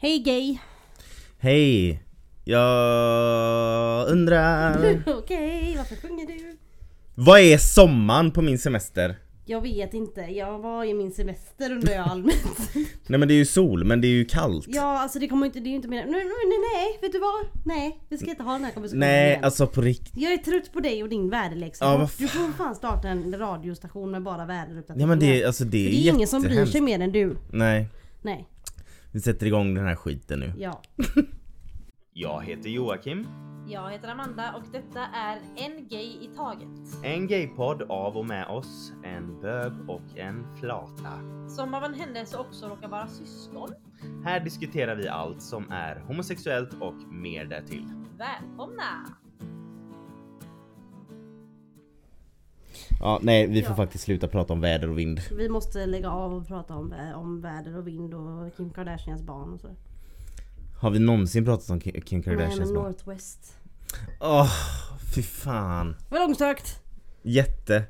Hej gay! Hej! Jag undrar... Okej, varför sjunger du? Vad är sommaren på min semester? Jag vet inte, jag var i min semester undrar jag allmänt. Nej men det är ju sol, men det är ju kallt. ja alltså det kommer inte, det är ju inte mer... Nej, nej, nej, vet du vad? Nej, vi ska inte ha den här konversationen Nej, igen. alltså på riktigt. Jag är trött på dig och din väderleksrapport. Ja, du får fan starta en radiostation med bara väderuppdateringar. Ja men det, är- alltså det är det är ingen som bryr sig mer än du. Nej, Nej, vi sätter igång den här skiten nu. ja. Jag heter Joakim. Jag heter Amanda och detta är En Gay i Taget. En gaypodd av och med oss, en bög och en flata. Som av en händelse också råkar vara syskon. Här diskuterar vi allt som är homosexuellt och mer därtill. Välkomna! Ja, nej vi får Ja. faktiskt sluta prata om väder och vind. Vi måste lägga av och prata om, om väder och vind och Kim Kardashians barn och så. Har vi någonsin pratat om Kim Kim Nej Kardashians men barn? Northwest. Åh, fy fan. Vad långsökt! Jätte.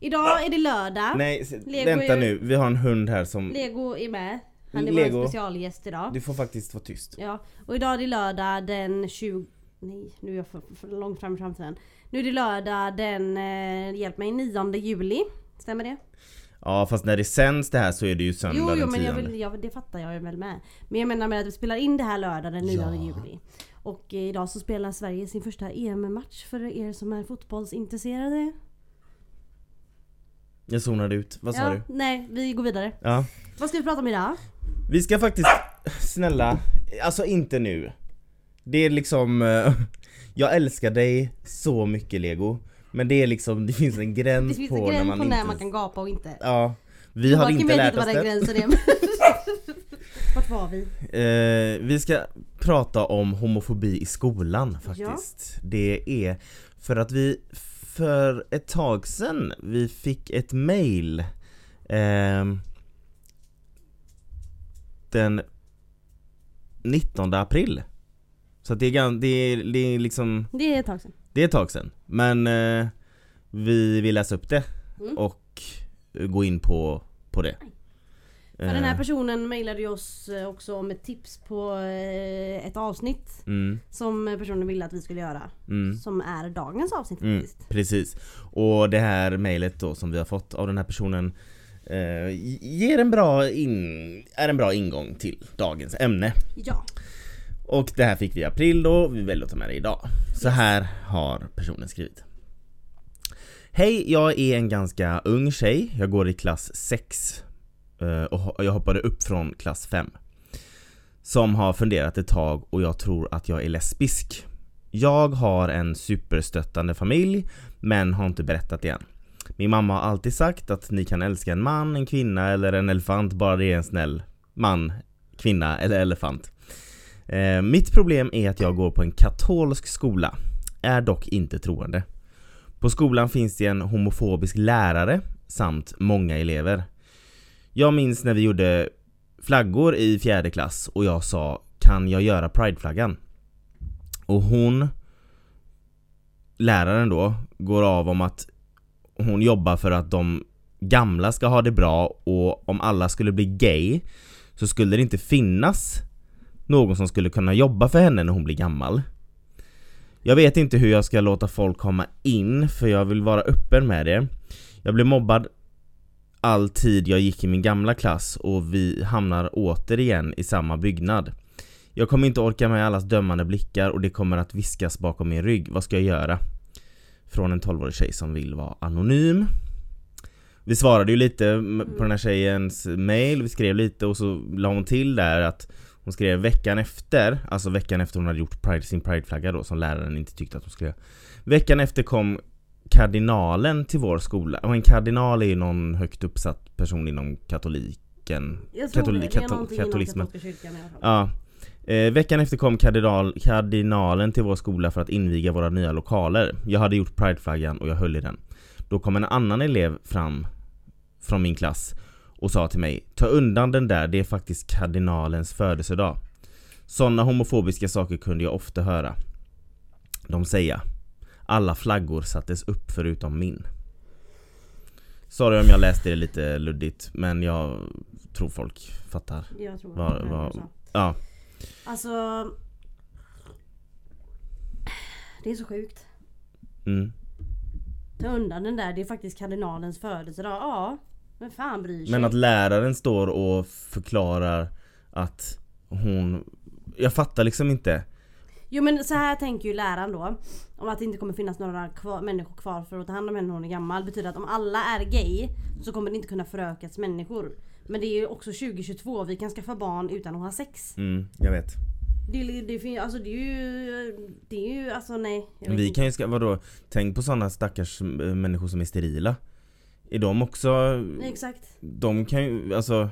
Idag är det lördag. Nej, Lego vänta är- nu. Vi har en hund här som... Lego är med. Han är Lego. vår specialgäst idag. Du får faktiskt vara tyst. Ja, och idag är det lördag den 20... Nej, nu är jag för, för långt fram i framtiden. Nu är det lördag den, eh, hjälp mig, 9 juli. Stämmer det? Ja fast när det sänds det här så är det ju söndag Jo, jo den men jag vill, jag, det fattar jag väl med. Men jag menar med att vi spelar in det här lördag den 9 Ja. juli. Och eh, idag så spelar Sverige sin första EM-match för er som är fotbollsintresserade. Jag zonade ut. Vad sa ja, du? Nej, vi går vidare. Ja. Vad ska vi prata om idag? Vi ska faktiskt, snälla, alltså inte nu. Det är liksom, eh, jag älskar dig så mycket Lego. Men det är liksom, det finns en gräns Det finns på en när gräns man på inte... när man kan gapa och inte. Ja. Vi har inte lärt oss det. gränsen är. Vart var vi? Eh, vi ska prata om homofobi i skolan faktiskt. Det är för att vi för ett tag sedan, vi fick ett mail ehm, den 19 april. Så det är, det är, det är liksom, Det är ett tag sedan. det är ett tag sedan. Men eh, vi vill läsa upp det Mm. och gå in på, på det. För den här Eh, personen mejlade ju oss eh, också om ett tips på eh, ett avsnitt mm, som personen ville att vi skulle göra. mm. Som är dagens avsnitt Mm, faktiskt. precis. Och det här mejlet då som vi har fått av den här personen eh, ger en bra in, är en bra ingång till dagens ämne. Ja. Och det här fick vi i april då, vi väljer att ta med det idag. Så här har personen skrivit. Hej, jag är en ganska ung tjej. Jag går i klass 6 eh, och jag hoppade upp från klass 5. Som har funderat ett tag och jag tror att jag är lesbisk. Jag har en superstöttande familj men har inte berättat det än. Min mamma har alltid sagt att ni kan älska en man, en kvinna eller en elefant bara det är en snäll man, kvinna eller elefant. Eh, mitt problem är att jag går på en katolsk skola, är dock inte troende. På skolan finns det en homofobisk lärare samt många elever. Jag minns när vi gjorde flaggor i fjärde klass och jag sa Kan jag göra prideflaggan? Och hon Läraren då går av om att hon jobbar för att de gamla ska ha det bra och om alla skulle bli gay så skulle det inte finnas någon som skulle kunna jobba för henne när hon blir gammal. Jag vet inte hur jag ska låta folk komma in för jag vill vara öppen med det. Jag blev mobbad all tid jag gick i min gamla klass och vi hamnar återigen i samma byggnad. Jag kommer inte orka med allas dömande blickar och det kommer att viskas bakom min rygg. Vad ska jag göra? Från en 12-årig tjej som vill vara anonym. Vi svarade ju lite på den här tjejens mail, vi skrev lite och så la hon till där att hon skrev veckan efter, alltså veckan efter hon hade gjort pride, sin prideflagga då som läraren inte tyckte att hon skulle göra. Veckan efter kom kardinalen till vår skola och en kardinal är ju någon högt uppsatt person inom katoliken. Jag tror Katoli- det. Det är någonting inom katolismen. katolska kyrkan i alla fall. Ja. Eh, veckan efter kom kardinal, kardinalen till vår skola för att inviga våra nya lokaler. Jag hade gjort prideflaggan och jag höll i den. Då kom en annan elev fram från min klass och sa till mig Ta undan den där, det är faktiskt kardinalens födelsedag. Sådana homofobiska saker kunde jag ofta höra. De säga Alla flaggor sattes upp förutom min. Sorry om jag läste det lite luddigt men jag tror folk fattar. Jag tror Vad- vad- Ja, Alltså... Det är så sjukt. Mm. Ta undan den där, det är faktiskt kardinalens födelsedag. Ja, men fan bryr sig? Men att läraren står och förklarar att hon... Jag fattar liksom inte. Jo men så här tänker ju läraren då. Om att det inte kommer finnas några kvar, människor kvar för att ta hand om henne när hon är gammal. Betyder att om alla är gay så kommer det inte kunna förökas människor. Men det är ju också 2022, vi kan skaffa barn utan att ha sex. Mm, jag vet. Det, det, fin- alltså det är ju... Det är ju alltså nej. Vi inte. kan ju, ska, vadå? Tänk på sådana stackars människor som är sterila. Är de också... Exakt. De kan ju, alltså...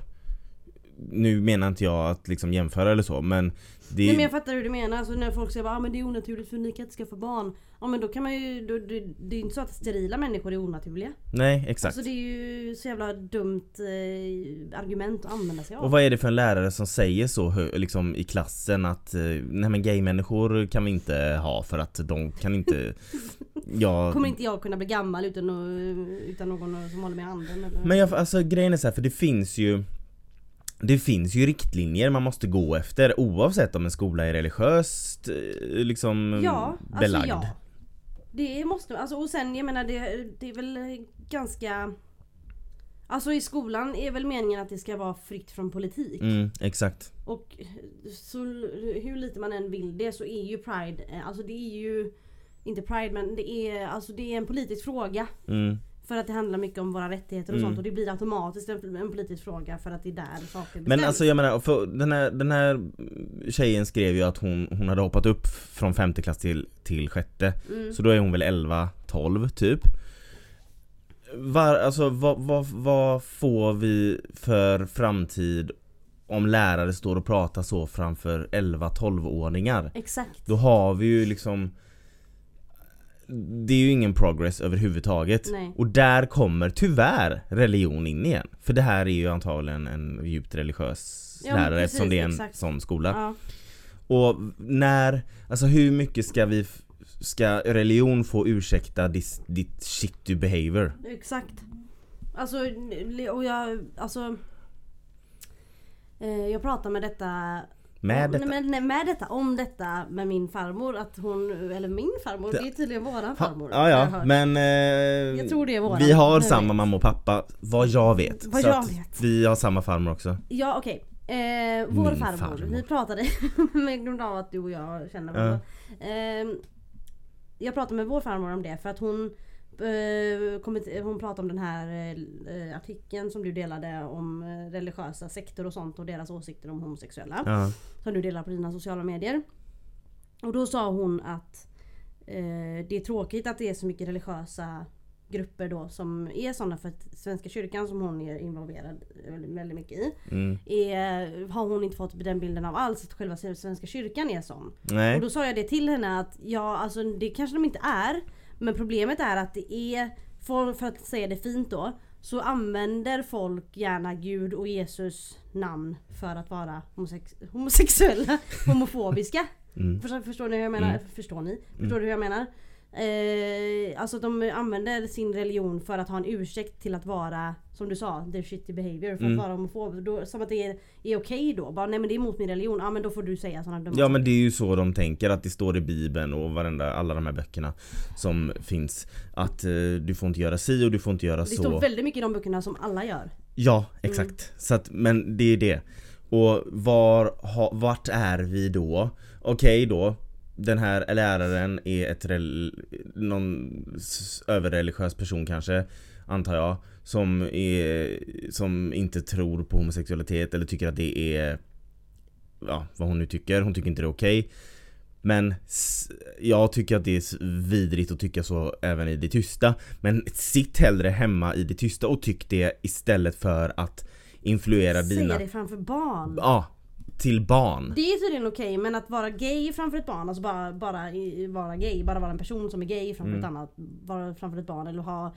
Nu menar inte jag att liksom jämföra eller så men det Nej men jag fattar hur du menar. Alltså när folk säger att ah, men det är onaturligt för ni kan inte skaffa barn. Ja men då kan man ju... Då, det, det är ju inte så att sterila människor är onaturliga. Nej exakt. Alltså det är ju så jävla dumt eh, argument att använda sig av. Och vad är det för en lärare som säger så liksom i klassen att eh, nej men gay-människor kan vi inte ha för att de kan inte... ja, Kommer inte jag kunna bli gammal utan, utan någon som håller med i handen eller? Men jag, alltså grejen är så här, för det finns ju Det finns ju riktlinjer man måste gå efter oavsett om en skola är religiöst eh, liksom Ja, alltså belagd. ja. Det måste, alltså och sen jag menar det, det är väl ganska Alltså i skolan är väl meningen att det ska vara fritt från politik. Mm, exakt. Och så hur lite man än vill det så är ju Pride, eh, alltså det är ju Inte Pride men det är, alltså det är en politisk fråga. Mm. För att det handlar mycket om våra rättigheter och Mm. sånt och det blir automatiskt en, en politisk fråga för att det är där saker Men bestäms. alltså jag menar, för den här, den här tjejen skrev ju att hon, hon hade hoppat upp från femte klass till, till sjätte. Mm. Så då är hon väl 11, 12 typ. Var, alltså vad, vad, vad får vi för framtid om lärare står och pratar så framför 11-12-åringar? Exakt. Då har vi ju liksom Det är ju ingen progress överhuvudtaget. Nej. Och där kommer tyvärr religion in igen. För det här är ju antagligen en djupt religiös Ja, lärare precis, eftersom det är en exakt. sån skola. Ja. Och när, alltså hur mycket ska vi, ska religion få ursäkta ditt, ditt shitty behavior? Exakt. Alltså, och jag, alltså eh, Jag pratar med detta Med detta? Men, nej, med detta, om detta med min farmor att hon, eller min farmor, det är tydligen våran farmor. Ja, jag ja, men eh, Jag tror det är våran. Vi har samma mamma och pappa, vad jag vet. Vad Så jag vet. Vi har samma farmor också. Ja okej. Eh, vår farmor, farmor. vi pratade, med av att du och jag känner varandra. Eh, jag pratade med vår farmor om det för att hon eh, kommit, hon pratade om den här eh, artikeln som du delade om eh, religiösa sekter och sånt och deras åsikter om homosexuella. Ja. Som du delar på dina sociala medier. Och då sa hon att eh, det är tråkigt att det är så mycket religiösa grupper då som är sådana för att Svenska kyrkan som hon är involverad väldigt, mycket i. Mm. Är, har hon inte fått den bilden av alls att själva Svenska kyrkan är sån. Och Nej. då sa jag det till henne att ja alltså det kanske de inte är. Men problemet är att det är, för, för att säga det fint då. Så använder folk gärna Gud och Jesus namn för att vara homosex, homosexuella, homofobiska. Mm. Förstår, förstår ni hur jag menar? Mm. Förstår ni? Förstår du hur jag menar? Eh, alltså de använder sin religion för att ha en ursäkt till att vara, som du sa, their shitty behavior. För Mm. att vara homofob. Då, som att det är, är okej då. Bara nej men det är emot min religion. Ja men då får du säga sådana dumma Ja men det är ju så de tänker att det står i bibeln och varenda, alla de här böckerna som finns Att eh, du får inte göra si och du får inte göra Det så står väldigt mycket i de böckerna som alla gör. Ja, exakt. Så att, men det är det. Och var, ha, vart är vi då? Okej då, den här läraren är ett någon överreligiös person kanske, antar jag, som, är, som inte tror på homosexualitet eller tycker att det är, ja vad hon nu tycker, hon tycker inte det är okej. Men jag tycker att det är vidrigt att tycka så även i det tysta. Men sitt hellre hemma i det tysta och tyck det istället för att influera dina... det framför barn. Ja, till barn. Det är tydligen okej men att vara gay framför ett barn, alltså bara, bara vara gay, bara vara en person som är gay framför Mm. ett annat, vara framför ett barn eller ha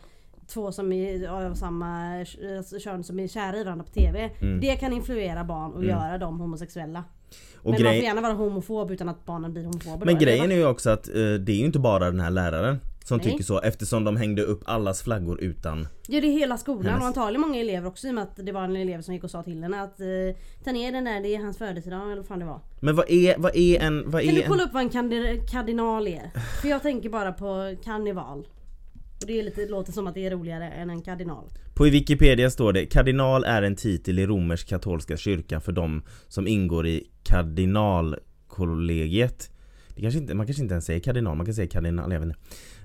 två som är av samma eh, kön som är kära i varandra på TV. Mm. Det kan influera barn och göra dem homosexuella. Och men man grej... får gärna vara homofob utan att barnen blir homofober Men då, grejen är ju också att eh, det är ju inte bara den här läraren. Som Nej. tycker så eftersom de hängde upp allas flaggor utan Ja det är hela skolan Hennes- och antagligen många elever också i och med att det var en elev som gick och sa till henne att eh, ta ner den där, det är hans födelsedag eller vad fan det var. Men vad är, vad är en, vad Kan du är kolla en, upp vad en kardinal är? För jag tänker bara på karneval. Och det är lite, låter som att det är roligare än en kardinal. På Wikipedia står det Kardinal är en titel i romersk-katolska kyrkan för de som ingår i kardinalkollegiet det kanske inte, Man kanske inte ens säger kardinal, man kan säga kardinal, jag vet inte.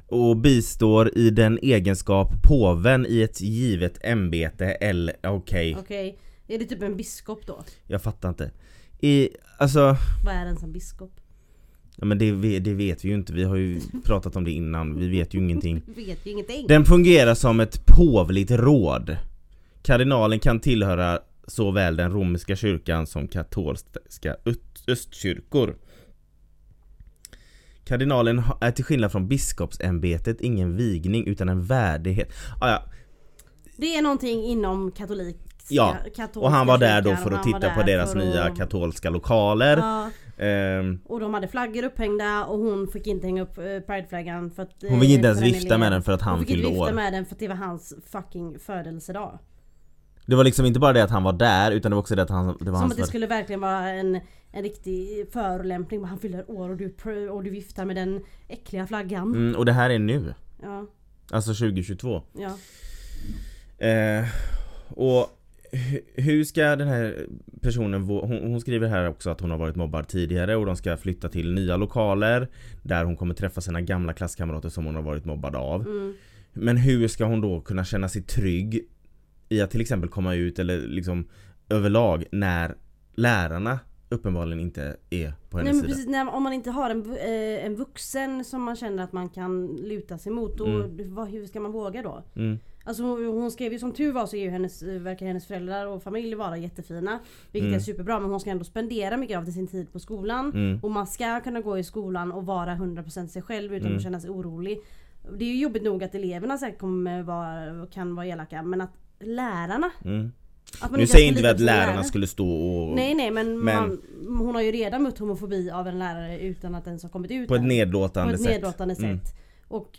Och bistår i den egenskap påven i ett givet ämbete eller, okej, Okej, är det typ en biskop då? jag fattar inte. I, alltså Vad är ens en biskop? Ja men det, det vet vi ju inte, vi har ju pratat om det innan, vi vet ju ingenting. Vi vet ju ingenting. Den fungerar som ett påvligt råd. Kardinalen kan tillhöra såväl den romerska kyrkan som katolska öst- östkyrkor Kardinalen är till skillnad från biskopsämbetet ingen vigning utan en värdighet ah, ja. Det är någonting inom katolik Ja, Och han var där då för att titta på deras nya att- katolska lokaler Ja, Ehm, och de hade flaggor upphängda och hon fick inte hänga upp eh, prideflaggan för att... Hon fick inte eh, ens vifta med den för att han Hon fick inte fyllde vifta år. med den för att det var hans fucking födelsedag. Det var liksom inte bara det att han var där utan det var också det att han, det var Som hans att det skulle verkligen vara en, en riktig förolämpning. Han fyller år och du, och du viftar med den äckliga flaggan. mm, Och det här är nu, Ja, alltså 2022 ja. Eh, och hu- hur ska den här personen, hon, hon skriver här också att hon har varit mobbad tidigare och de ska flytta till nya lokaler Där hon kommer träffa sina gamla klasskamrater som hon har varit mobbad av Mm. Men hur ska hon då kunna känna sig trygg i att till exempel komma ut eller liksom överlag när lärarna uppenbarligen inte är på hennes Nej, men sida? precis, när, om man inte har en, eh, en vuxen som man känner att man kan luta sig mot, då, Mm. vad, hur ska man våga då? Mm, Alltså hon hon skrev ju som tur var så är ju hennes, verkar hennes föräldrar och familj vara jättefina. Vilket Mm. är superbra men hon ska ändå spendera mycket av sin tid på skolan. mm, Och man ska kunna gå i skolan och vara 100% sig själv utan Mm. att känna sig orolig. Det är ju jobbigt nog att eleverna säkert kommer vara, kan vara elaka men att lärarna... mm. Nu säger inte vi att lärarna lärare. skulle stå och Nej nej men, Men- Man, hon har ju redan mött homofobi av en lärare utan att ens ha kommit ut på ett nedlåtande på ett sätt nedlåtande sätt. Mm. Och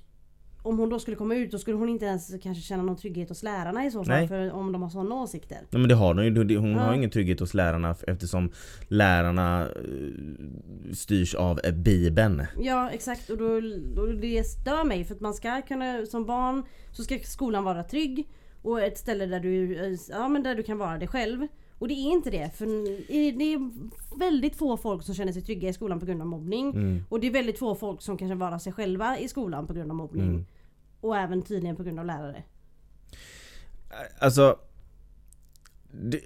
om hon då skulle komma ut då skulle hon inte ens kanske känna någon trygghet hos lärarna i så fall Nej. för om de har sådana åsikter. Ja men det har hon ju, hon Ja. har ingen trygghet hos lärarna eftersom lärarna eh, styrs av bibeln Ja exakt och då, då det stör mig för att man ska kunna som barn så ska skolan vara trygg och ett ställe där du, ja, men där du kan vara dig själv. Och det är inte det för det är väldigt få folk som känner sig trygga i skolan på grund av mobbning. mm. Och det är väldigt få folk som kan vara sig själva i skolan på grund av mobbning. Mm. Och även tydligen på grund av lärare. Alltså det,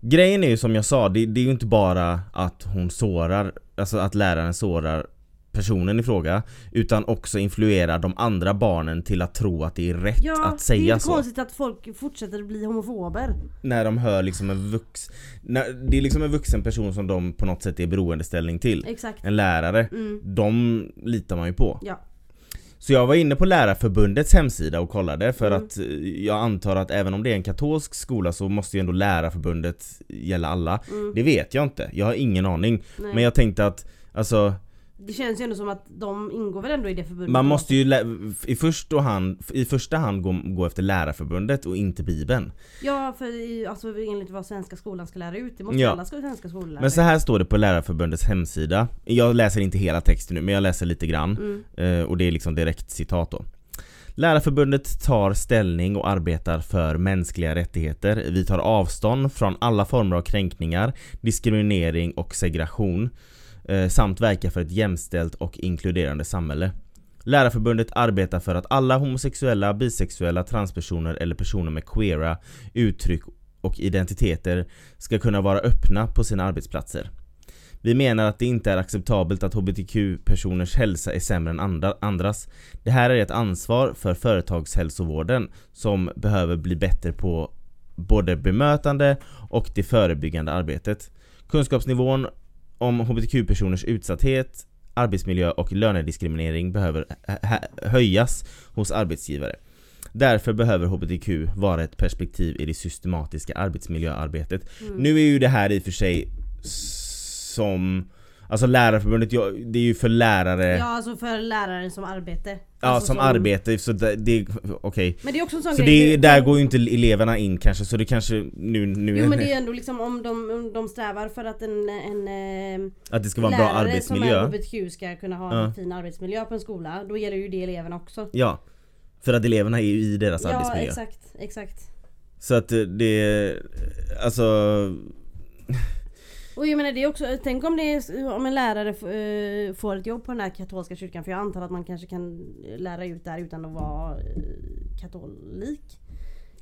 Grejen är ju som jag sa, det, det är ju inte bara att hon sårar, alltså att läraren sårar personen i fråga Utan också influerar de andra barnen till att tro att det är rätt Ja, att det är säga inte så konstigt att folk fortsätter bli homofober. När de hör liksom en vux... När, det är liksom en vuxen person som de på något sätt är beroendeställning till Exakt. En lärare, Mm. de litar man ju på Ja. Så jag var inne på Lärarförbundets hemsida och kollade för Mm. att eh, jag antar att även om det är en katolsk skola så måste ju ändå Lärarförbundet gälla alla. Mm. Det vet jag inte, jag har ingen aning. Nej. Men jag tänkte att alltså Det känns ju ändå som att de ingår väl ändå i det förbundet. man måste ju i, första hand, i första hand gå, gå efter Lärarförbundet och inte Bibeln. Ja för i- alltså, enligt vad svenska skolan ska lära ut. Det måste Ja. alla sko- svenska skolor lära Men så ut. här står det på Lärarförbundets hemsida. Jag läser inte hela texten nu men jag läser lite grann. Mm. Eh, och det är liksom direkt citat då. Lärarförbundet tar ställning och arbetar för mänskliga rättigheter. Vi tar avstånd från alla former av kränkningar, diskriminering och segregation Eh, samt verka för ett jämställt och inkluderande samhälle. Lärarförbundet arbetar för att alla homosexuella, bisexuella, transpersoner eller personer med queera uttryck och identiteter ska kunna vara öppna på sina arbetsplatser. Vi menar att det inte är acceptabelt att HBTQ-personers hälsa är sämre än andras. Det här är ett ansvar för företagshälsovården som behöver bli bättre på både bemötande och det förebyggande arbetet. Kunskapsnivån om HBTQ-personers utsatthet, arbetsmiljö och lönediskriminering behöver höjas hos arbetsgivare. Därför behöver HBTQ vara ett perspektiv i det systematiska arbetsmiljöarbetet. Mm. Nu är ju det här i och för sig som Alltså lärarförbundet, ja, det är ju för lärare Ja alltså för läraren som arbete. Ja alltså som, arbete, så det, det okej Men det är också en sån Så grej. det, där går ju inte eleverna in kanske så det kanske nu, nu Jo men det är ändå liksom om de, om de strävar för att en, en eh, Att det ska vara en bra lärare arbetsmiljö som är HBTQ ska kunna ha Ja. en fin arbetsmiljö på en skola. Då gäller ju det eleverna också. Ja För att eleverna är ju i deras Ja arbetsmiljö exakt, exakt. Så att det- det, alltså Och jag menar det är också, tänk om det är, om en lärare eh, får ett jobb på den här katolska kyrkan för jag antar att man kanske kan lära ut där utan att vara eh, katolik.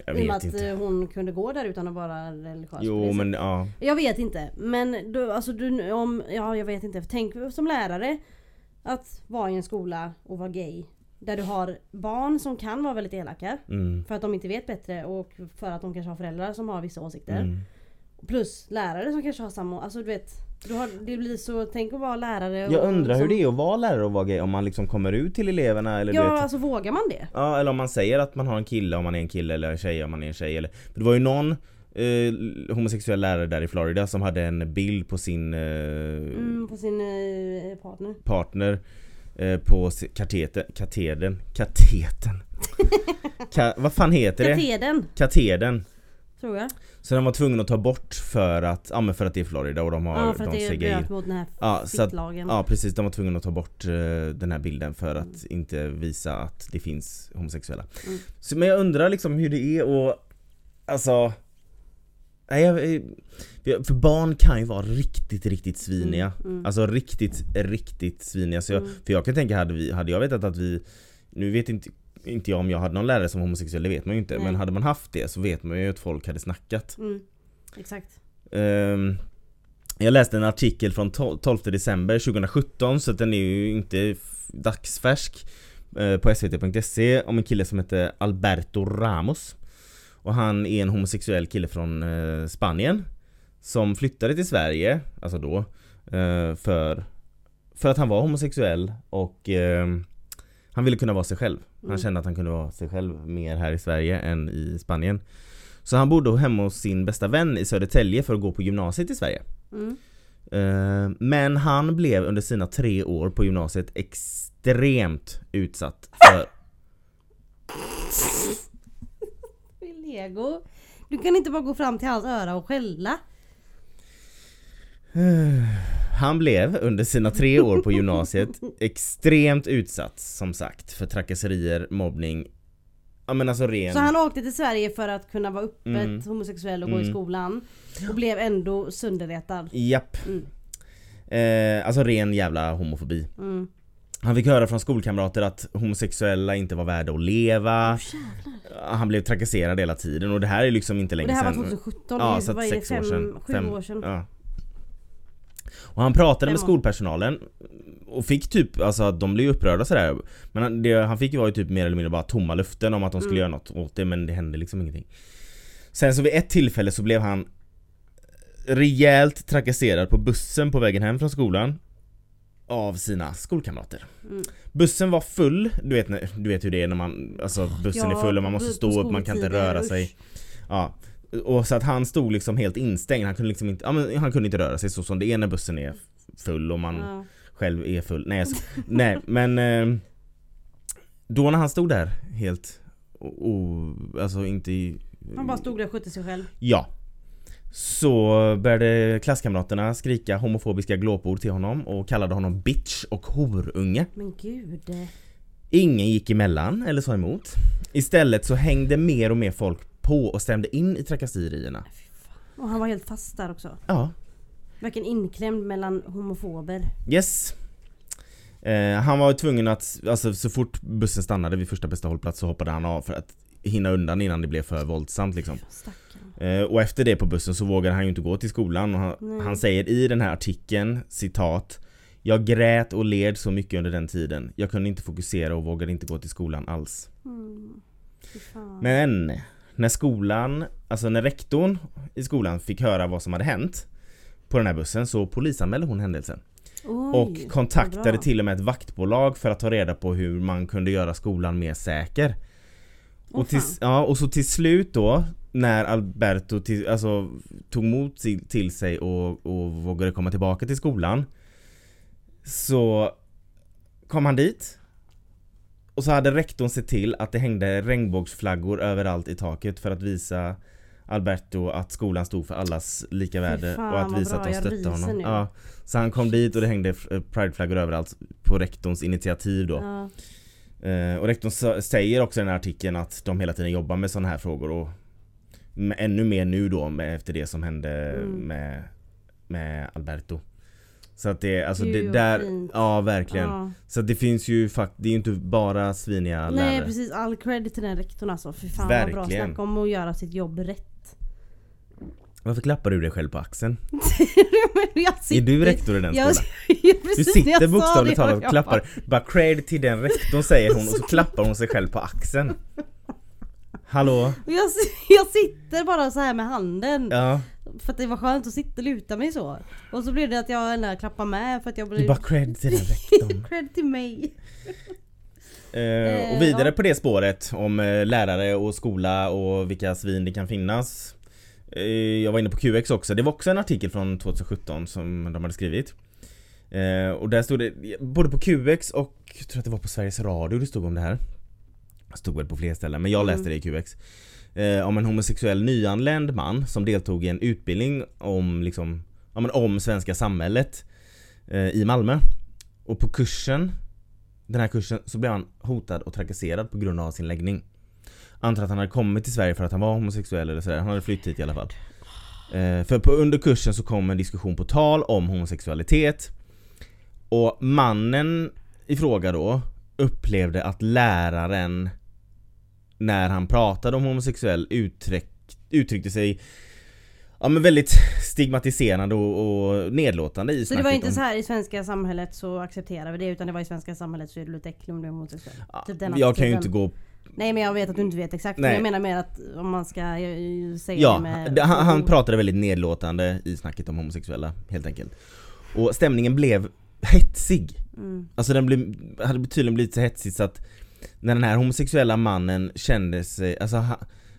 Jag I och med vet att inte eh, hon kunde gå där utan att vara religiös. Jo men ja Jag vet inte men du, alltså du, om, ja jag vet inte. Tänk som lärare att vara i en skola och vara gay. Där du har barn som kan vara väldigt elaka. mm, För att de inte vet bättre och för att de kanske har föräldrar som har vissa åsikter. mm. Plus lärare som kanske har samma, alltså du vet. Du har, det blir så, tänk att vara lärare Jag och, undrar hur som, det är att vara lärare och vara gay om man liksom kommer ut till eleverna eller du Ja vet alltså vågar man det? Ja eller om man säger att man har en kille om man är en kille eller en tjej om man är en tjej eller för Det var ju någon eh, homosexuell lärare där i Florida som hade en bild på sin eh, Mm, på sin eh, partner. partner eh, på kateten, katedern, kateten Ka, Vad fan heter det? Katedern, Katedern tror jag. Så den var tvungen att ta bort för att, ja men för att det är Florida och de har, Ja för att de det bröt mot den här Ja, så att, ja precis, de var tvungna att ta bort eh, den här bilden för att inte visa att det finns homosexuella. Mm. Så, men jag undrar liksom hur det är och alltså Nej, jag, jag- för barn kan ju vara riktigt, riktigt sviniga. Mm, mm. Alltså riktigt, riktigt sviniga. Så jag, Mm. För jag kan tänka, hade, vi, hade jag vetat att vi Nu vet inte, inte jag om jag hade någon lärare som homosexuell, det vet man ju inte. Nej. Men hade man haft det så vet man ju att folk hade snackat. Mm. Exakt. Ehm, jag läste en artikel från 12 12 december 2017 så den är ju inte dagsfärsk eh, på svt.se om en kille som heter Alberto Ramos. Och han är en homosexuell kille från eh, Spanien som flyttade till Sverige, alltså då, eh, för, för att han var homosexuell och eh, han ville kunna vara sig själv. Han Mm. kände att han kunde vara sig själv mer här i Sverige än i Spanien. Så han bodde hemma hos sin bästa vän i Södertälje för att gå på gymnasiet i Sverige. Mm. Eh, Men han blev under sina tre år på gymnasiet extremt utsatt för Lego. Du kan inte bara gå fram till hans öra och skälla. Han blev under sina tre år på gymnasiet extremt utsatt som sagt för trakasserier, mobbning Ja men alltså ren... Så han åkte till Sverige för att kunna vara öppet Mm. homosexuell och gå i Mm. skolan. Och blev ändå sönderretad. Japp. Mm. Eh, alltså ren jävla homofobi. Mm. Han fick höra från skolkamrater att homosexuella inte var värda att leva. Han blev trakasserad hela tiden och det här är liksom inte länge det här var sedan. 2017, Ja, det var sex år fem, sedan. sju Fem- år sedan. Ja. Och han pratade med skolpersonalen och fick typ, alltså att de blev ju upprörda sådär. Men han, det han fick ju var ju typ mer eller mindre bara tomma luften om att de skulle Mm. göra något åt det men det hände liksom ingenting. Sen så vid ett tillfälle så blev han rejält trakasserad på bussen på vägen hem från skolan Av sina skolkamrater. Mm. Bussen var full, du vet, du vet hur det är när man, alltså bussen är full och man måste stå upp, man kan inte röra sig. Ja och så att han stod liksom helt instängd, han kunde liksom inte, ja, men han kunde inte röra sig så som det är när bussen är full och man Ja. själv är full. Nej, jag sk- nej men eh, Då när han stod där helt o, o, alltså inte i, Han bara stod där och skötte sig själv. Ja Så började klasskamraterna skrika homofobiska glåpord till honom och kallade honom bitch och horunge Men gud. Ingen gick emellan eller sa emot Istället så hängde mer och mer folk på och stämde in i trakasserierna. Och han var helt fast där också. Ja, Verkligen inklämd mellan homofober. Yes. Eh, Han var tvungen att, alltså så fort bussen stannade vid första bästa hållplats så hoppade han av för att hinna undan innan det blev för våldsamt liksom. Eh, Och efter det på bussen så vågade han ju inte gå till skolan och han, han säger i den här artikeln, citat Jag grät och led så mycket under den tiden. Jag kunde inte fokusera och vågade inte gå till skolan alls. Mm. Men när skolan, alltså när rektorn i skolan fick höra vad som hade hänt på den här bussen så polisanmälde hon händelsen. Oj, och kontaktade till och med ett vaktbolag för att ta reda på hur man kunde göra skolan mer säker. Åh, och, till, ja, och så till slut då när Alberto till, alltså, tog till, till sig och, och vågade komma tillbaka till skolan Så kom han dit och så hade rektorn sett till att det hängde regnbågsflaggor överallt i taket för att visa Alberto att skolan stod för allas lika värde fan, och att visa bra, att de stötte honom. Ja, så han kom dit och det hängde prideflaggor överallt på rektorns initiativ då. Ja. Eh, och rektorn säger också i den här artikeln att de hela tiden jobbar med sådana här frågor och ännu mer nu då med, efter det som hände Mm. med, med Alberto. Så att det, alltså det vad där, fint. ja verkligen. Ja. Så att det finns ju fakt det är ju inte bara sviniga Nej lärare. precis, all credit till den rektorn alltså. Fy fan vad bra. Verkligen. Snacka om att göra sitt jobb rätt. Varför klappar du dig själv på axeln? Jag Är sitter- du rektor i den jag, skolan? Ja, Du precis, sitter jag sa bokstavligt det, talat och jag klappar, bara cred till den rektorn säger hon och så klappar hon sig själv på axeln. Hallå? Jag, jag sitter bara så här med handen. Ja, För att det var skönt att sitta och luta mig så. Och så blev det att jag ändå klappar med för att jag du blev... bara cred till den rektorn. Cred till mig. Eh, och Eh, vidare ja. på det spåret om eh, lärare och skola och vilka svin det kan finnas. Eh, jag var inne på QX också, det var också en artikel från 2017 som de hade skrivit. Eh, och där stod det, både på QX och jag tror att det var på Sveriges Radio det stod om det här. Det stod väl på fler ställen, men jag Mm. läste det i QX. Eh, om en homosexuell nyanländ man som deltog i en utbildning om liksom, ja, men om svenska samhället eh, i Malmö. Och på kursen, den här kursen, så blev han hotad och trakasserad på grund av sin läggning. Antar att han hade kommit till Sverige för att han var homosexuell eller sådär, han hade flytt hit i alla fall. Eh, för på, under kursen så kom en diskussion på tal om homosexualitet. Och mannen i fråga då upplevde att läraren när han pratade om homosexuell uttryck, uttryckte sig Ja men väldigt stigmatiserande och, och nedlåtande i Så det var inte om- så här i svenska samhället så accepterar vi det utan det var i svenska samhället så är du lite äcklig om du är homosexuell. Ja, Typ jag kan ju attityden. inte gå Nej men jag vet att du inte vet exakt. Nej. Men jag menar mer att om man ska eh, säga Ja, det med... han, han pratade väldigt nedlåtande i snacket om homosexuella helt enkelt Och stämningen blev hetsig Mm. Alltså den blev, hade tydligen blivit så hetsig så att När den här homosexuella mannen kände sig, alltså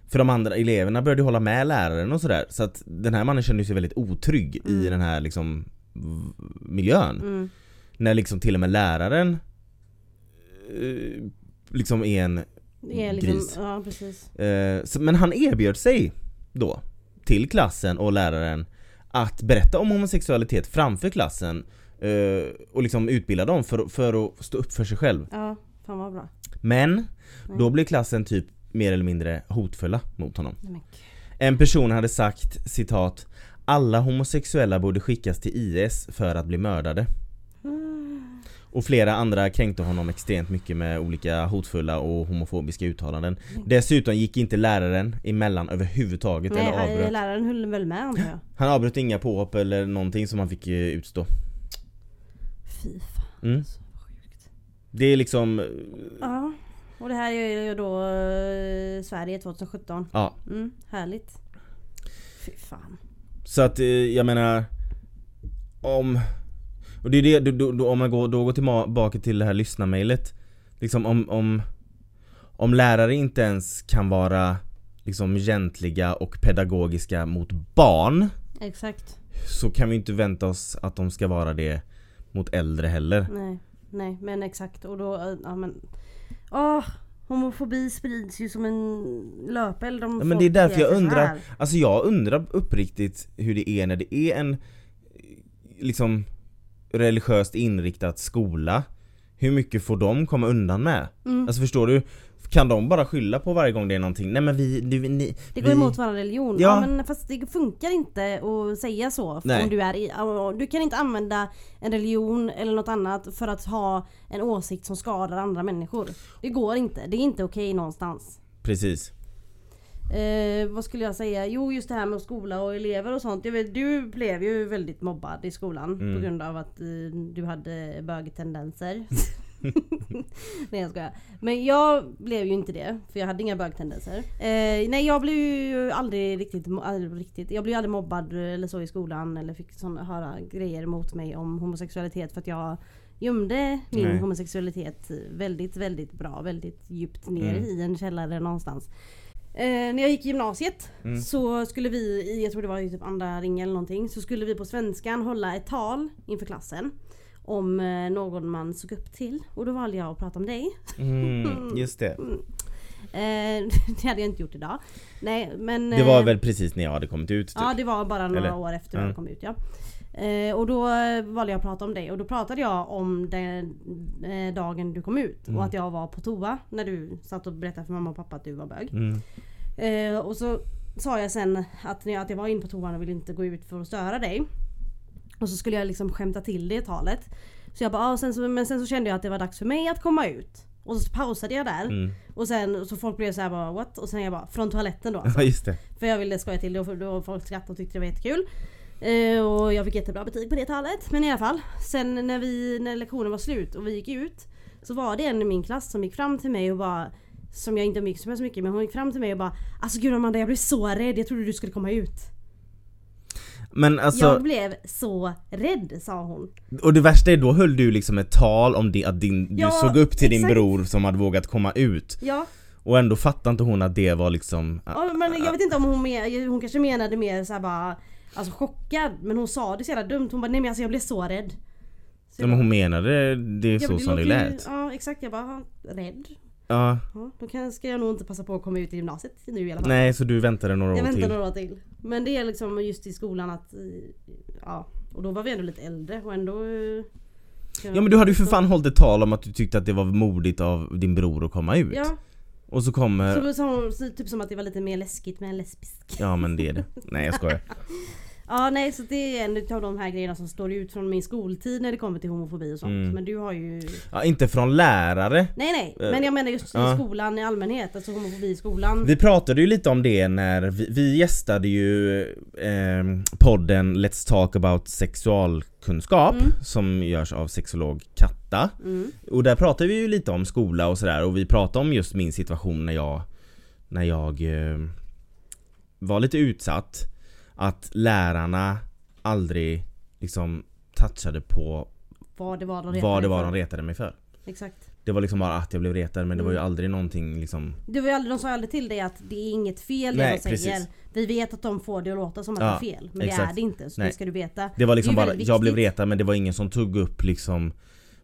För de andra eleverna började hålla med läraren och sådär Så att den här mannen kände sig väldigt otrygg i Mm. den här liksom miljön Mm. När liksom till och med läraren eh, Liksom är en är liksom, Gris. ja precis. Eh, så, men han erbjöd sig då till klassen och läraren att berätta om homosexualitet framför klassen eh, och liksom utbilda dem för, för att stå upp för sig själv. Ja, fan vad bra. Men då blev klassen typ mer eller mindre hotfulla mot honom. En person hade sagt citat Alla homosexuella borde skickas till IS för att bli mördade. Och flera andra kränkte honom extremt mycket med olika hotfulla och homofobiska uttalanden. Dessutom gick inte läraren emellan överhuvudtaget Nej, eller avbröt. läraren höll väl med antar jag. Han avbröt inga påhopp eller någonting som han fick eh, utstå. Fy fan. Mm. Det är liksom, eh, Ja. Och det här är ju då eh, Sverige 2017. ja. Mm, härligt. Fy fan. Så att eh, jag menar Om Och det är det, då, då, om man går, då går tillbaka till det här lyssnarmailet Liksom om, om Om lärare inte ens kan vara Liksom egentliga och pedagogiska mot barn Exakt. Så kan vi inte vänta oss att de ska vara det Mot äldre heller Nej, nej men exakt och då, eh, ja men Åh, homofobi sprids ju som en löpeld om Ja, men det är därför jag undrar-. Alltså jag undrar uppriktigt hur det är när det är en Liksom Religiöst inriktad skola Hur mycket får de komma undan med? Mm. Alltså förstår du? Kan de bara skylla på varje gång det är någonting? Nej men vi, du, ni, Det går vi... emot vår religion. Ja. Ja. men fast det funkar inte att säga så. Om du, är i, du kan inte använda en religion eller något annat för att ha en åsikt som skadar andra människor. Det går inte. Det är inte okej någonstans. Precis Eh, vad skulle jag säga? Jo just det här med skola och elever och sånt. Jag vet, du blev ju väldigt mobbad i skolan Mm. på grund av att eh, du hade bögtendenser. nej jag skojar. Men jag blev ju inte det, för jag hade inga bögtendenser. Eh, nej jag blev ju aldrig riktigt, aldrig riktigt, jag blev aldrig mobbad eller så i skolan eller fick såna, höra grejer mot mig om homosexualitet för att jag gömde min Nej. homosexualitet väldigt, väldigt bra, väldigt djupt ner Mm. i en källare någonstans. Eh, när jag gick i gymnasiet Mm. så skulle vi, i, jag tror det var i typ andra ring eller någonting, så skulle vi på svenskan hålla ett tal inför klassen. Om eh, någon man såg upp till. Och då valde jag att prata om dig. Mm, just det. Eh, det hade jag inte gjort idag. Nej men... Det var eh, väl precis när jag hade kommit ut typ. Ja det var bara några Eller? år efter Ja. jag kom ut ja. Eh, och då valde jag att prata om dig och då pratade jag om den dagen du kom ut Mm. och att jag var på toa när du satt och berättade för mamma och pappa att du var bög. Mm. Och så sa jag sen att, när jag, att jag var inne på toan och ville inte gå ut för att störa dig. Och så skulle jag liksom skämta till det talet. Så jag bara, ah, sen så, men sen så kände jag att det var dags för mig att komma ut. Och så pausade jag där. Mm. Och sen så folk blev så här bara what? Och sen jag bara från toaletten då alltså. Ja just det. För jag ville skoja till det och då folk skrattade och tyckte det var jättekul. Eh, och jag fick jättebra betyg på det talet. Men i alla fall. Sen när, vi, när lektionen var slut och vi gick ut. Så var det en i min klass som gick fram till mig och bara som jag inte umgicks med så mycket men hon gick fram till mig och bara Alltså gud Amanda jag blev så rädd, jag trodde du skulle komma ut. Men alltså, Jag blev så rädd sa hon. och det värsta är då höll du liksom ett tal om det, att din, du Ja, såg upp till din exakt. bror som hade vågat komma ut. Ja, Och ändå fattade inte hon att det var liksom... ja men jag vet inte om hon, mer, hon kanske menade mer så här bara Alltså chockad men hon sa det så jävla dumt. Hon bara nej men alltså jag blev så rädd. Så Ja, men hon menade det Ja, så som det låter ju- lät. Ja exakt, jag bara "Ha, rädd. Ja, Ja, då kan, ska jag nog inte passa på att komma ut i gymnasiet nu i alla fall. nej så du väntade några jag år väntar till. några år till. Men det är liksom just i skolan att, ja. Och då var vi ändå lite äldre och ändå... eh, Ja men du hade ju för fan hållit ett tal om att du tyckte att det var modigt av din bror att komma ut. Ja, Och så kommer... så så, typ som att det var lite mer läskigt med en lesbisk. Ja men det är det. Nej jag skojar. Ja nej så det är en av de här grejerna som står ut från min skoltid när det kommer till homofobi och sånt. Mm. Men du har ju... Ja, inte från lärare. Nej nej, Eh, men jag menar just i ja. skolan i allmänhet. Alltså homofobi i skolan. Vi pratade ju lite om det när vi, vi gästade ju eh, podden Let's Talk About Sexualkunskap Mm. som görs av sexolog Katta. Mm. Och där pratade vi ju lite om skola och sådär och vi pratade om just min situation när jag När jag eh, var lite utsatt Att lärarna aldrig liksom touchade på Vad det var de retade vad det var de retade mig för. Exakt. Det var liksom bara att jag blev retad men det var ju Mm. aldrig någonting liksom Det var ju aldrig, de sa aldrig till dig att det är inget fel Nej, det de säger. precis. Vi vet att de får det att låta som att Ja, det är fel. Men det exakt. är det inte. Så Nej. det ska du veta. Det var liksom Det bara, jag blev retad men det var ingen som tog upp liksom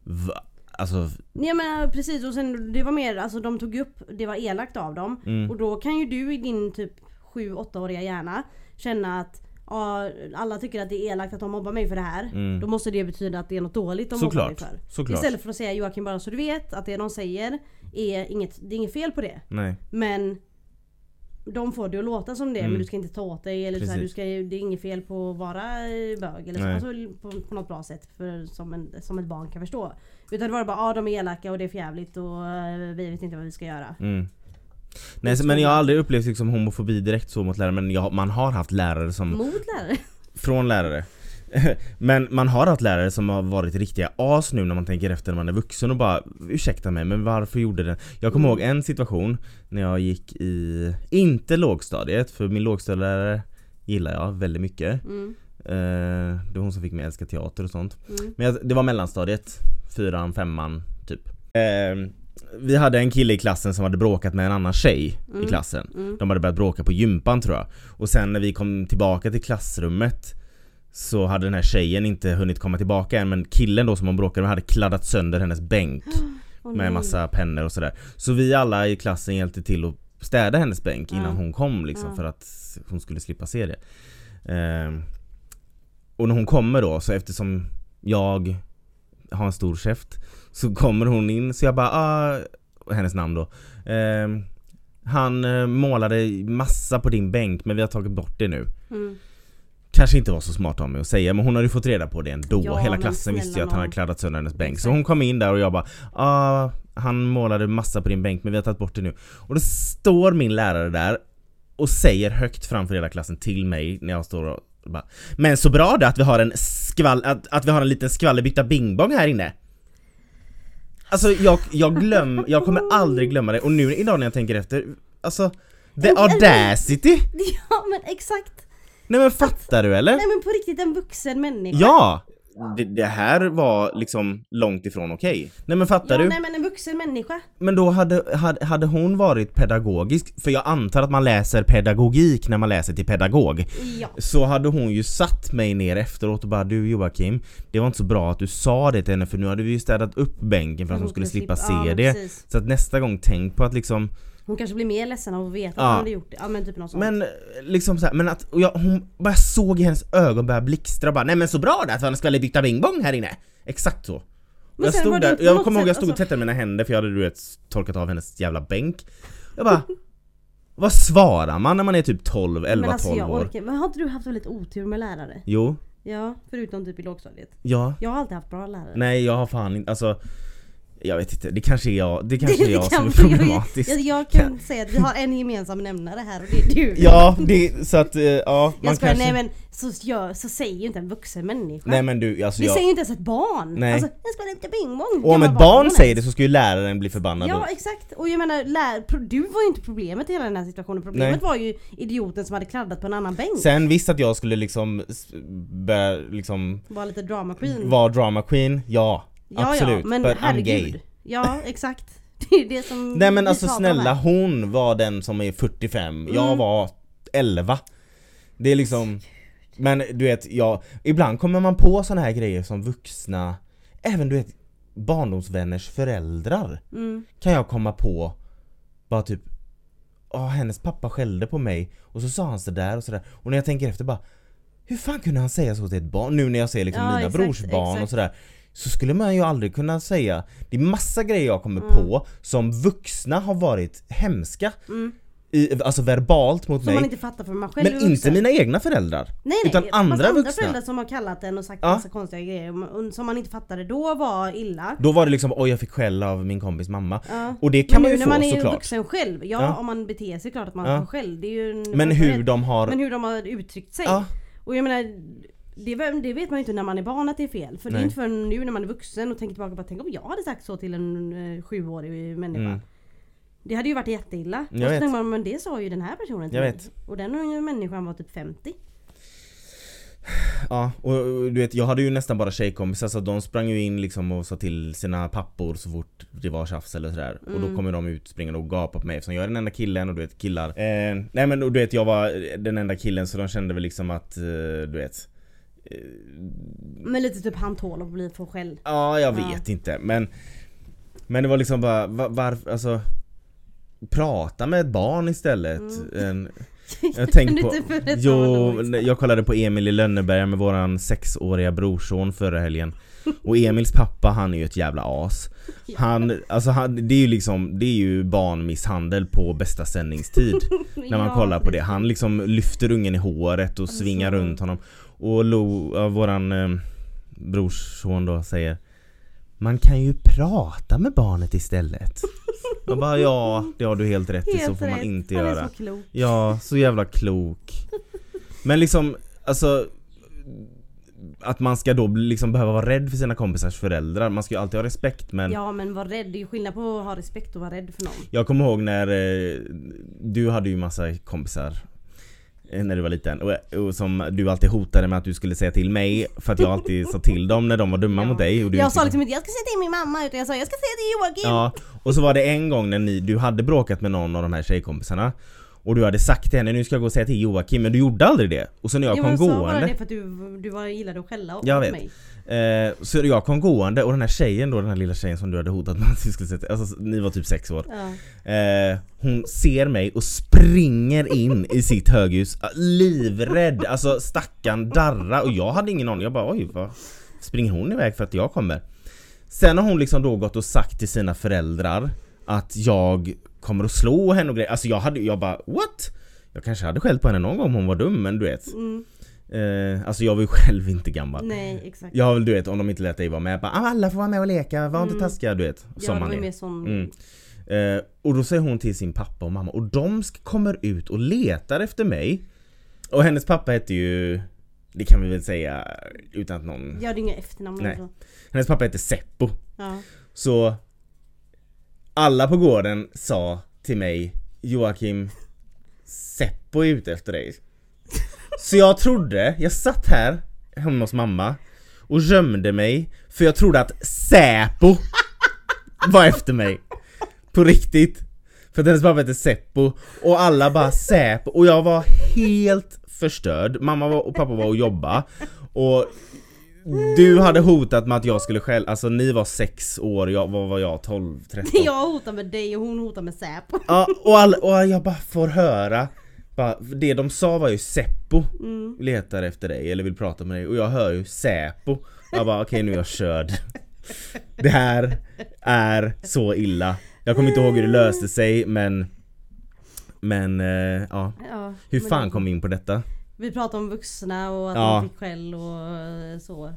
va, Alltså, Ja men precis och sen det var mer, alltså de tog upp, det var elakt av dem. mm, Och då kan ju du i din typ 7-8-åriga hjärna känna att ja, alla tycker att det är elakt att de mobbar mig för det här. mm. Då måste det betyda att det är något dåligt de mobbar mig Såklart, för. såklart. Istället för att säga Joakim bara så du vet att det de säger är inget, det är inget fel på det. Nej, Men de får det att låta som det Mm. men du ska inte ta åt dig eller så här, du ska, det är inget fel på att vara bög eller så, alltså, på, på något bra sätt för, som, en, som ett barn kan förstå. Utan det var bara ja de är elaka och det är jävligt och eh, vi vet inte vad vi ska göra. mm. Nej men jag har aldrig upplevt liksom homofobi direkt så mot lärare men jag, man har haft lärare som Mot lärare. Från lärare. Men man har haft lärare som har varit riktiga as nu när man tänker efter när man är vuxen och bara Ursäkta mig men varför gjorde den? Jag kommer Mm. ihåg en situation när jag gick i, inte lågstadiet för min lågstadielärare gillar jag väldigt mycket. Mm, Eh, det var hon som fick mig att älska teater och sånt. mm, Men jag, det var mellanstadiet, fyran, femman typ. Eh, vi hade en kille i klassen som hade bråkat med en annan tjej i Mm. klassen. mm. De hade börjat bråka på gympan tror jag. Och sen när vi kom tillbaka till klassrummet så hade den här tjejen inte hunnit komma tillbaka än men killen då som hon bråkade med hade kladdat sönder hennes bänk Åh, med massa pennor och sådär. Så vi alla i klassen hjälpte till att städa hennes bänk innan Ja. hon kom liksom för att hon skulle slippa se det. Ehm, och när hon kommer då så eftersom jag har en stor käft så kommer hon in så jag bara ah, hennes namn då. Ehm, han eh, målade massa på din bänk men vi har tagit bort det nu. Mm. Kanske inte var så smart av mig att säga men hon hade ju fått reda på det ändå. Ja, Hela klassen visste ju att han hade kladdat sönder hennes bänk. Så hon kom in där och jag bara ah, han målade massa på din bänk men vi har tagit bort det nu. Och då står min lärare där och säger högt framför hela klassen till mig när jag står och bara Men så bra det att vi har en skvall, att, att vi har en liten skvallerbytta bingbong här inne. Alltså jag, jag glöm, jag kommer aldrig glömma det och nu idag när jag tänker efter, alltså The audacity! Ja men exakt. Nej men fattar du eller? Nej men på riktigt en vuxen människa. Ja! det, det här var liksom långt ifrån okej. Nej men fattar Ja, du? nej men en vuxen människa. Men då hade, hade, hade hon varit pedagogisk, för jag antar att man läser pedagogik när man läser till pedagog. Ja. Så hade hon ju satt mig ner efteråt och bara du Joakim, det var inte så bra att du sa det till henne för nu hade vi ju städat upp bänken för att hon skulle slippa se ja, det. precis. Så att nästa gång tänk på att liksom Hon kanske blir mer ledsen av att veta Ja. att hon hade gjort det. Ja men typ något sånt. Men liksom så här, men att jag, hon bara såg i hennes ögon börja blixtra och bara nej men så bra där för han skulle bing bong här inne. Exakt så. Jag stod där, jag kommer ihåg jag stod och alltså- tvättade mina händer för jag hade du vet torkat av hennes jävla bänk. Jag bara Vad svarar man när man är typ 12, 11, men alltså 12 jag år? orkar Men har inte du haft väldigt otur med lärare? Jo, Ja, förutom typ i lågstadiet. ja. Jag har alltid haft bra lärare. Nej jag har fan inte, alltså Jag vet inte, det kanske är jag, det kanske är jag som är problematisk. Jag, jag kan säga att vi har en gemensam nämnare här och det är du. Ja, det, så att, eh, ja man jag skojar, kanske nej men så, gör, så säger ju inte en vuxen människa. Nej men du, alltså det jag... säger ju inte ens ett barn. Nej. Alltså, jag ska lite bingbong. Och om ett barn hon säger det så ska ju läraren bli förbannad då. Ja exakt, och jag menar lär, du var ju inte problemet i hela den här situationen. Problemet var ju idioten som hade kladdat på en annan bänk. Sen visst att jag skulle liksom börja liksom Var lite drama queen. vara drama queen, ja. Ja, absolut. Ja, men but I'm herregud. gay. Ja exakt. Det är det som Nej men alltså snälla, här. hon var den som är 45, jag Mm. var 11. Det är liksom Men du vet, jag, ibland kommer man på såna här grejer som vuxna Även du vet barndomsvänners föräldrar Mm. kan jag komma på bara typ Åh, hennes pappa skällde på mig och så sa han sådär och sådär och när jag tänker efter bara Hur fan kunde han säga så till ett barn? Nu när jag ser liksom Ja, mina exakt, brorsbarn och exakt. sådär Så skulle man ju aldrig kunna säga Det är massa grejer jag kommer Mm. på som vuxna har varit hemska Mm. i, Alltså verbalt mot Som man mig inte fattar för man själv Men inte mina egna föräldrar Nej, nej, utan andra andra vuxna. föräldrar som har kallat en och sagt Ja. massa konstiga grejer som man inte fattade då var illa. Då var det liksom oj jag fick skäll av min kompis mamma Ja. Och det kan men man nu ju när få man är såklart vuxen själv, ja, Ja. om man beter sig klart att man Ja. får skäll. Det är ju en Men hur de har Men hur de har uttryckt sig. Och jag menar, det, det vet man ju inte när man är barn att det är fel. För det Nej. är inte förrän nu när man är vuxen och tänker tillbaka på tänk om jag hade sagt så till en eh, sjuårig människa. Mm. Det hade ju varit jätteilla. Jag och så tänker man, men det sa ju den här personen till Jag mig. vet. Och den människan var typ 50. Ja, och, du vet jag hade ju nästan bara tjejkompisar så de sprang ju in liksom och sa till sina pappor så fort det var tjafs eller sådär Och då Mm. kommer de ut springande och gapar på mig eftersom jag är den enda killen och du vet killar eh, Nej men och du vet jag var den enda killen så de kände väl liksom att eh, du vet Men lite typ han tål att bli för skäll. Ja jag Ja. vet inte. Men Men det var liksom bara va- varför, alltså Prata med ett barn istället. Mm. en, Jag tänkte på, jo, de- jag kollade på Emil i Lönneberga med våran sexåriga brorson förra helgen. Och Emils pappa han är ju ett jävla as. Han, alltså han, det är ju liksom, det är ju barnmisshandel på bästa sändningstid. När man Ja, kollar på det, han liksom lyfter ungen i håret och svingar Alltså. runt honom Och Lo, ja, våran eh, brorson då säger Man kan ju prata med barnet istället Jag bara ja, det har du helt rätt i, så får man inte han göra är så klok. Ja, så jävla klok. Men liksom, alltså att man ska då liksom behöva vara rädd för sina kompisars föräldrar. Man ska ju alltid ha respekt men Ja men var rädd, det är ju skillnad på att ha respekt och vara rädd för någon. jag kommer ihåg när eh, du hade ju massa kompisar när du var liten och, och som du alltid hotade med att du skulle säga till mig för att jag alltid sa till dem när de var dumma Ja. mot dig och du Jag sa liksom inte jag ska säga till min mamma utan jag sa jag ska säga till Joakim. Ja, och så var det en gång när ni, du hade bråkat med någon av de här tjejkompisarna och du hade sagt till henne nu ska jag gå och säga till Joakim men du gjorde aldrig det. Och så när jag Jo, kom men jag sa bara gående det för att du, du var, gillade att skälla Jag vet. mig. Eh, så jag kom gående och den här tjejen då, den här lilla tjejen som du hade hotat med att du skulle sätta, alltså ni var typ sex år Ja. eh, Hon ser mig och springer in i sitt höghus, ah, livrädd, alltså stackarn darra och jag hade ingen aning, jag bara oj vad springer hon iväg för att jag kommer? Sen har hon liksom då gått och sagt till sina föräldrar att jag kommer att slå henne och grejer, alltså jag hade, jag bara what? Jag kanske hade skällt på henne någon gång om hon var dum men du vet Mm, eh, Alltså jag var ju själv inte gammal nej exakt. jag vill du vet om de inte lät dig vara med, bara, "Ah, alla får vara med och leka, var inte Mm. taskiga du vet. ja, Som det man är. mer sån... Mm. Eh, och då säger hon till sin pappa och mamma och de kommer ut och letar efter mig. Och hennes pappa hette ju, det kan vi väl säga utan att någon... Jag hade inga efternamn Nej. så. Hennes pappa hette Seppo. Ja. Så alla på gården sa till mig Joakim Seppo är ute efter dig. Så jag trodde, jag satt här hemma hos mamma och gömde mig för jag trodde att Säpo var efter mig. På riktigt. För att hennes pappa hette Seppo och alla bara Säpo och jag var helt förstörd. Mamma var, och pappa var och jobba och du hade hotat med att jag skulle själv, alltså ni var sex år, jag, vad var jag? 12, 13? Jag hotar med dig och hon hotar med Säpo. Ja, och, all, och jag bara får höra bara, Det de sa var ju Seppo Mm. letar efter dig eller vill prata med dig och jag hör ju Säpo Jag bara okej nu är jag körd Det här är så illa Jag kommer inte ihåg hur det löste sig men Men eh, ja Ja, Hur fan det- kom vi in på detta? Vi pratar om vuxna och att Ja. de fick skäll och eh, så.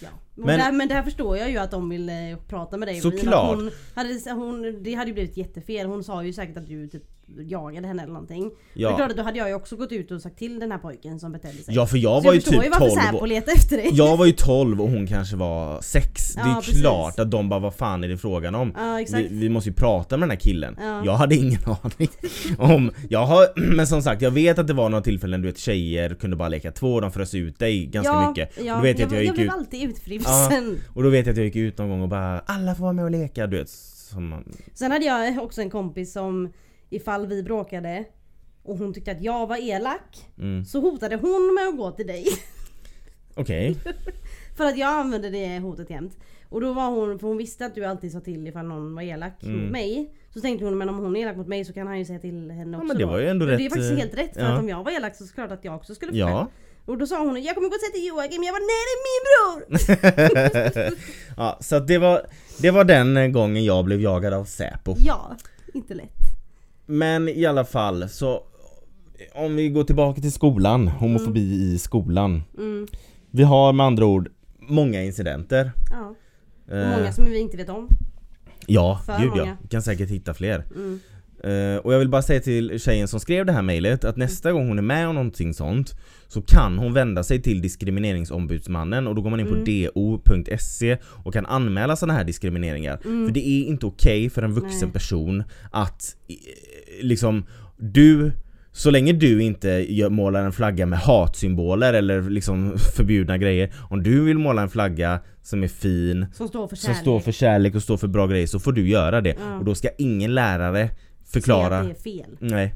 Ja. Men, Men- där, men där förstår jag ju att de vill prata med dig. Såklart. Hon hade, hon, det hade ju blivit jättefel. Hon sa ju säkert att du typ jagade henne eller någonting. Ja, klart att då hade jag ju också gått ut och sagt till den här pojken som betedde sig. ja för jag Så var ju förstår typ varför 12 Säpo och, letar efter dig. Jag var ju 12 och hon kanske var 6 Det är Ja, ju precis. klart att de bara vad fan är det frågan om? Ja. Vi, vi måste ju prata med den här killen. Ja. Jag hade ingen aning om... Jag har, men som sagt, jag vet att det var några tillfällen du vet tjejer kunde bara leka två och de frös ut dig ganska ja, mycket. Ja, då vet jag att jag gick blev ut... alltid utfrusen. Och då vet jag att jag gick ut någon gång och bara alla får vara med och leka, du vet. Man, Sen hade jag också en kompis som ifall vi bråkade och hon tyckte att jag var elak mm. så hotade hon med att gå till dig. Okej. För att jag använde det hotet jämt. Och då var hon, för hon visste att du alltid sa till ifall någon var elak Mm. mot mig. Så tänkte hon men om hon är elak mot mig så kan han ju säga till henne också Ja men det då. var ju ändå Och rätt... Det är faktiskt eh, helt rätt för ja. att om jag var elak så är det klart att jag också skulle få Ja. Och då sa hon jag kommer gå och säga till Joakim, jag var nej det är min bror! ja, så det var, det var den gången jag blev jagad av Säpo. Ja, inte lätt. Men i alla fall så om vi går tillbaka till skolan, homofobi i skolan. Mm, Vi har med andra ord många incidenter. ja. Eh, många som vi inte vet om. Ja, För gud ja. många. Vi kan säkert hitta fler. Mm. Eh, och jag vill bara säga till tjejen som skrev det här mejlet att nästa gång hon är med om någonting sånt så kan hon vända sig till diskrimineringsombudsmannen och då går man in på Mm. do.se och kan anmäla sådana här diskrimineringar. Mm. För det är inte okej för en vuxen Nej. person att liksom du så länge du inte målar en flagga med hatsymboler eller liksom förbjudna grejer Om du vill måla en flagga som är fin Som står för som kärlek. står för kärlek och står för bra grejer så får du göra det. Ja. Och då ska ingen lärare förklara. att det är fel. Nej.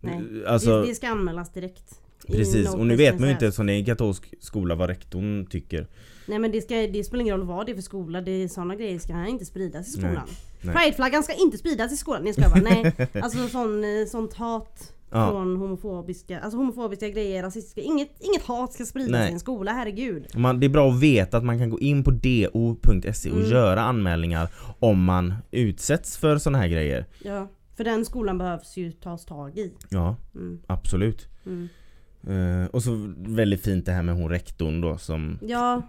Nej. Alltså, det, det ska anmälas direkt. Precis. Och nu vet man ju inte eftersom det är en katolsk skola vad rektorn tycker. Nej men det, ska, det spelar ingen roll vad det är för skola, det är såna grejer ska inte spridas i skolan. nej. Prideflaggan ska inte spridas i skolan, jag ska bara, nej. Alltså sån, eh, sånt hat Ja. från homofobiska, alltså homofobiska grejer, rasistiska, inget, inget hat ska spridas Nej. i en skola, herregud. Man, det är bra att veta att man kan gå in på do.se och Mm. göra anmälningar om man utsätts för såna här grejer. Ja, för den skolan behövs ju tas tag i. Ja, Mm, absolut. mm. Eh, och så väldigt fint det här med hon rektorn då som Ja,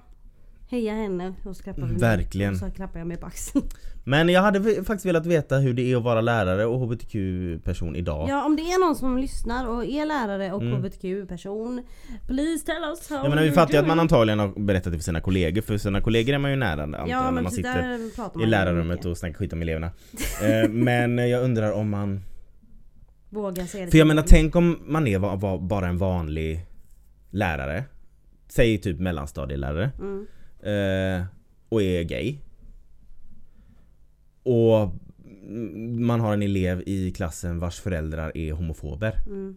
heja henne och så klappar. Verkligen. Och så klappar jag mig på axeln. Men jag hade faktiskt velat veta hur det är att vara lärare och hbtq-person idag. Ja, om det är någon som lyssnar och är lärare och Mm. HBTQ-person, please tell us how Jag menar vi fattar ju att man antagligen har berättat det för sina kollegor, för sina kollegor är man ju nära antar jag, Ja när men man precis, sitter man i lärarrummet och snackar skit om eleverna. Eh, men jag undrar om man... Våga säga det För jag menar tänk om man är bara en vanlig lärare, säg typ mellanstadielärare, Mm. Eh, och är gay. Och man har en elev i klassen vars föräldrar är homofober. Mm.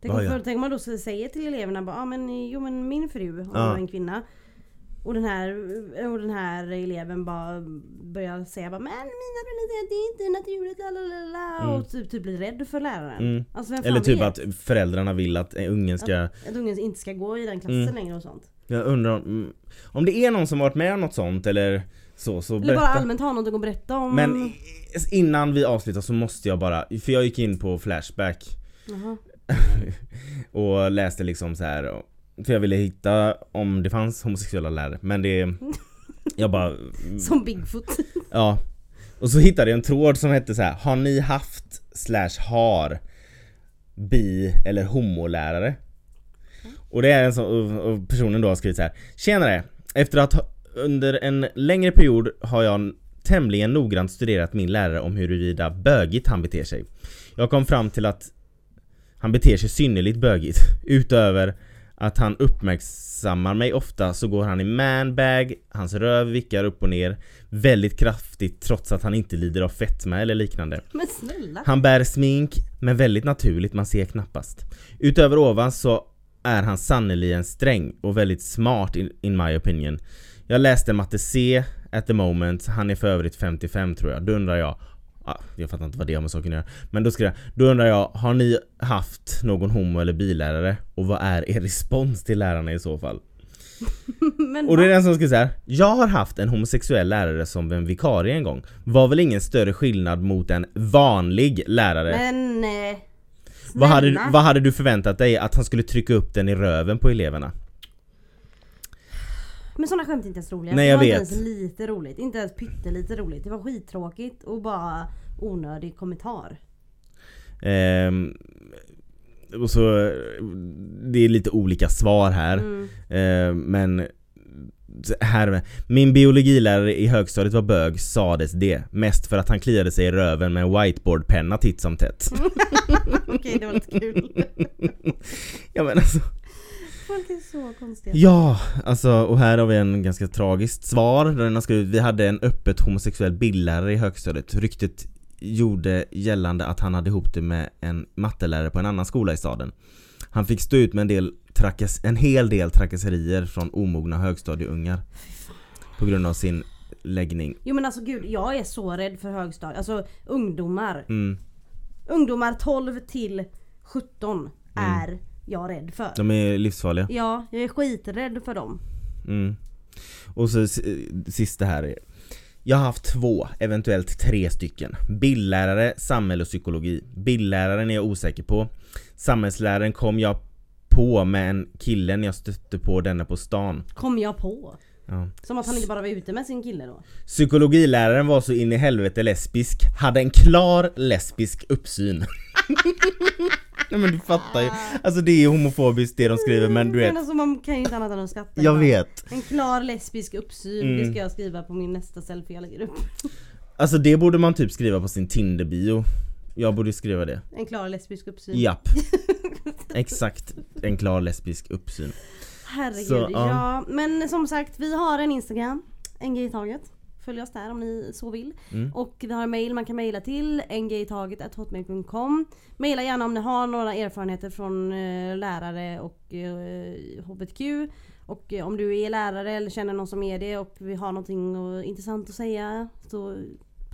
Tänk, om, för, tänk om man då säger till eleverna bara, ah, men, jo men min fru, om Ja. var en kvinna och den, här, och den här eleven bara börjar säga bara, men mina att det är inte naturligt la, la, la, la", Mm. och typ, typ blir rädd för läraren. Mm. Alltså Eller typ vet? att föräldrarna vill att ungen ska Att ungen inte ska gå i den klassen Mm. längre och sånt. Jag undrar om, mm, om det är någon som varit med om något sånt eller så, så Eller bara allmänt ha någonting att berätta om. Men innan vi avslutar så måste jag bara, för jag gick in på Flashback Jaha. och läste liksom så här. För jag ville hitta om det fanns homosexuella lärare men det Jag bara Som Bigfoot. Ja Och så hittade jag en tråd som hette så här. Har ni haft slash har bi eller homolärare? Och det är en sån, och- personen då har skrivit så här. Tjenare! Efter att ha, under en längre period har jag tämligen noggrant studerat min lärare om huruvida bögigt han beter sig. Jag kom fram till att han beter sig synnerligt bögigt utöver Att han uppmärksammar mig ofta så går han i manbag, hans röv vickar upp och ner väldigt kraftigt trots att han inte lider av fetma eller liknande. Men snälla. Han bär smink, men väldigt naturligt, man ser knappast. Utöver ovan så är han sannerligen sträng och väldigt smart in, in my opinion. Jag läste matte C at the moment, han är för övrigt 55 tror jag. Då undrar jag, ah, jag fattar inte vad det har med saken att göra. Men då jag, då undrar jag, har ni haft någon homo eller bilärare? Och vad är er respons till lärarna i så fall? Och det är den som ska säga Jag har haft en homosexuell lärare som en vikarie en gång Var väl ingen större skillnad mot en vanlig lärare Men... Vad, hade, vad hade du förväntat dig? Att han skulle trycka upp den i röven på eleverna? Men sådana skämt är inte ens roliga. Nej, det jag var vet. inte ens lite roligt. Inte ens pyttelite roligt. Det var skittråkigt och bara onödig kommentar. Ehm, och så, det är lite olika svar här Mm. Ehm, Men här, min biologilärare i högstadiet var bög, sades det. Mest för att han kliade sig i röven med en whiteboardpenna titt som tätt. Okej, det var lite kul. ja men alltså Folk är så konstiga. Ja, alltså och här har vi en ganska tragiskt svar där den har skrivit Vi hade en öppet homosexuell bildlärare i högstadiet Ryktet gjorde gällande att han hade ihop det med en mattelärare på en annan skola i staden Han fick stå ut med en, del trakas- en hel del trakasserier från omogna högstadieungar På grund av sin läggning Jo men alltså gud, jag är så rädd för högstadiet. Alltså ungdomar. mm. Ungdomar 12 till 17 är jag rädd för. De är livsfarliga Ja, jag är skiträdd för dem. Mm. Och så s- sista här är Jag har haft två, eventuellt tre stycken Bildlärare, samhälle och psykologi Bildläraren är jag osäker på Samhällsläraren kom jag på med en kille när jag stötte på denna på stan Kom jag på. ja. Som att han inte bara var ute med sin kille då. Psykologiläraren var så in i helvete lesbisk Hade en klar lesbisk uppsyn Nej men du fattar ju Alltså det är homofobiskt det de skriver men du vet Men alltså man kan ju inte annat än att skratta. Jag vet En klar lesbisk uppsyn, Mm. det ska jag skriva på min nästa selfie jag lägger upp. Alltså det borde man typ skriva på sin Tinder-bio Jag borde skriva det En klar lesbisk uppsyn. Japp Exakt, en klar lesbisk uppsyn Herregud, Så, ja. ja. Men som sagt, vi har en Instagram, en i taget. Följ oss där om ni så vill. Mm. Och vi har en mail man kan mejla till, engaytaget.hotmail.com Maila gärna om ni har några erfarenheter från eh, lärare och eh, HBTQ. Och eh, om du är lärare eller känner någon som är det och vi har någonting eh, intressant att säga så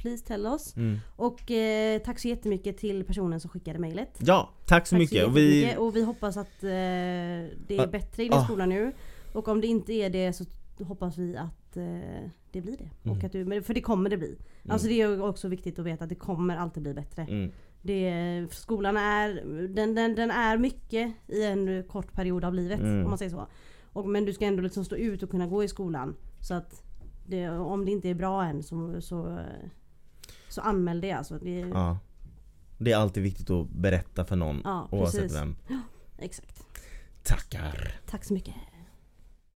please tell oss. Mm. Och eh, tack så jättemycket till personen som skickade mejlet. Ja, tack så Tack mycket så och vi, och vi hoppas att eh, det är Ah, bättre i din ah. skola nu. Och om det inte är det så hoppas vi att eh, det blir det. Och Mm. att du, för det kommer det bli. Alltså det är också viktigt att veta att det kommer alltid bli bättre. mm, Det, skolan är, den, den, den är mycket i en kort period av livet Mm. om man säger så. Och, men du ska ändå liksom stå ut och kunna gå i skolan. Så att det, om det inte är bra än så, så, så anmäl det alltså. Det, ja Det är alltid viktigt att berätta för någon Ja, oavsett precis. vem Exakt. Tackar Tack så mycket.